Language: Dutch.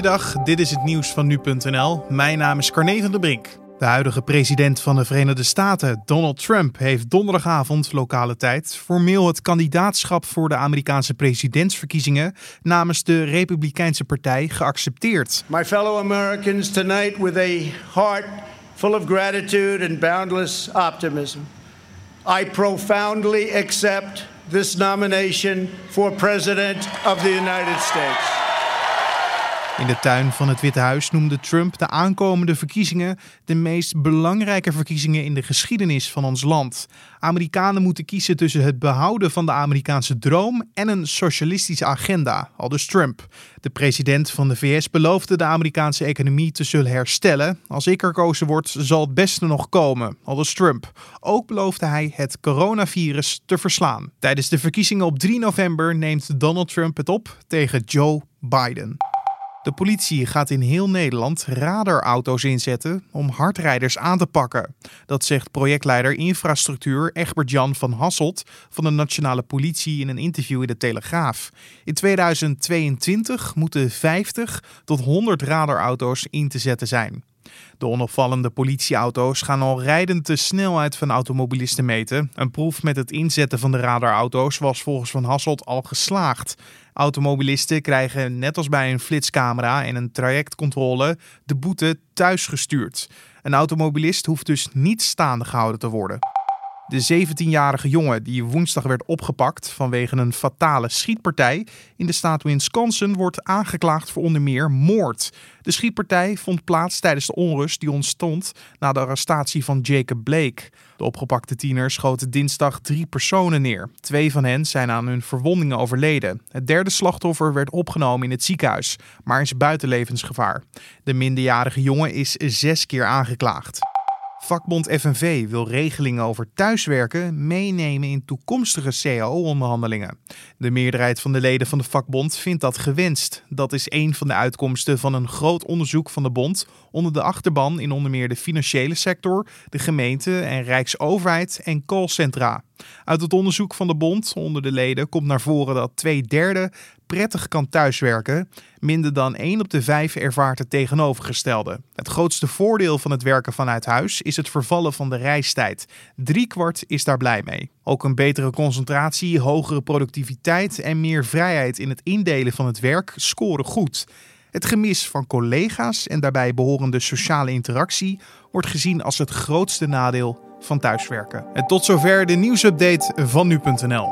Goeiedag, dit is het nieuws van nu.nl. Mijn naam is Carne van der Brink. De huidige president van de Verenigde Staten, Donald Trump, heeft donderdagavond lokale tijd formeel het kandidaatschap voor de Amerikaanse presidentsverkiezingen namens de Republikeinse Partij geaccepteerd. My fellow Americans, tonight with a heart full of gratitude and boundless optimism, I profoundly accept this nomination for President of the United States. In de tuin van het Witte Huis noemde Trump de aankomende verkiezingen de meest belangrijke verkiezingen in de geschiedenis van ons land. Amerikanen moeten kiezen tussen het behouden van de Amerikaanse droom en een socialistische agenda, aldus Trump. De president van de VS beloofde de Amerikaanse economie te zullen herstellen. Als ik er kozen word, zal het beste nog komen, aldus Trump. Ook beloofde hij het coronavirus te verslaan. Tijdens de verkiezingen op 3 november neemt Donald Trump het op tegen Joe Biden. De politie gaat in heel Nederland radarauto's inzetten om hardrijders aan te pakken. Dat zegt projectleider infrastructuur Egbert-Jan van Hasselt van de Nationale Politie in een interview in de Telegraaf. In 2022 moeten 50 tot 100 radarauto's in te zetten zijn. De onopvallende politieauto's gaan al rijdend de snelheid van automobilisten meten. Een proef met het inzetten van de radarauto's was volgens Van Hasselt al geslaagd. Automobilisten krijgen net als bij een flitscamera en een trajectcontrole de boete thuisgestuurd. Een automobilist hoeft dus niet staande gehouden te worden. De 17-jarige jongen die woensdag werd opgepakt vanwege een fatale schietpartij in de staat Wisconsin wordt aangeklaagd voor onder meer moord. De schietpartij vond plaats tijdens de onrust die ontstond na de arrestatie van Jacob Blake. De opgepakte tiener schoten dinsdag drie personen neer. Twee van hen zijn aan hun verwondingen overleden. Het derde slachtoffer werd opgenomen in het ziekenhuis, maar is buiten levensgevaar. De minderjarige jongen is zes keer aangeklaagd. Vakbond FNV wil regelingen over thuiswerken meenemen in toekomstige CAO-onderhandelingen. De meerderheid van de leden van de vakbond vindt dat gewenst. Dat is een van de uitkomsten van een groot onderzoek van de bond onder de achterban in onder meer de financiële sector, de gemeente en rijksoverheid en callcentra. Uit het onderzoek van de bond onder de leden komt naar voren dat twee derde prettig kan thuiswerken. Minder dan 1 op de 5 ervaart het tegenovergestelde. Het grootste voordeel van het werken vanuit huis is het vervallen van de reistijd. Driekwart is daar blij mee. Ook een betere concentratie, hogere productiviteit en meer vrijheid in het indelen van het werk scoren goed. Het gemis van collega's en daarbij behorende sociale interactie wordt gezien als het grootste nadeel van thuiswerken. En tot zover de nieuwsupdate van nu.nl.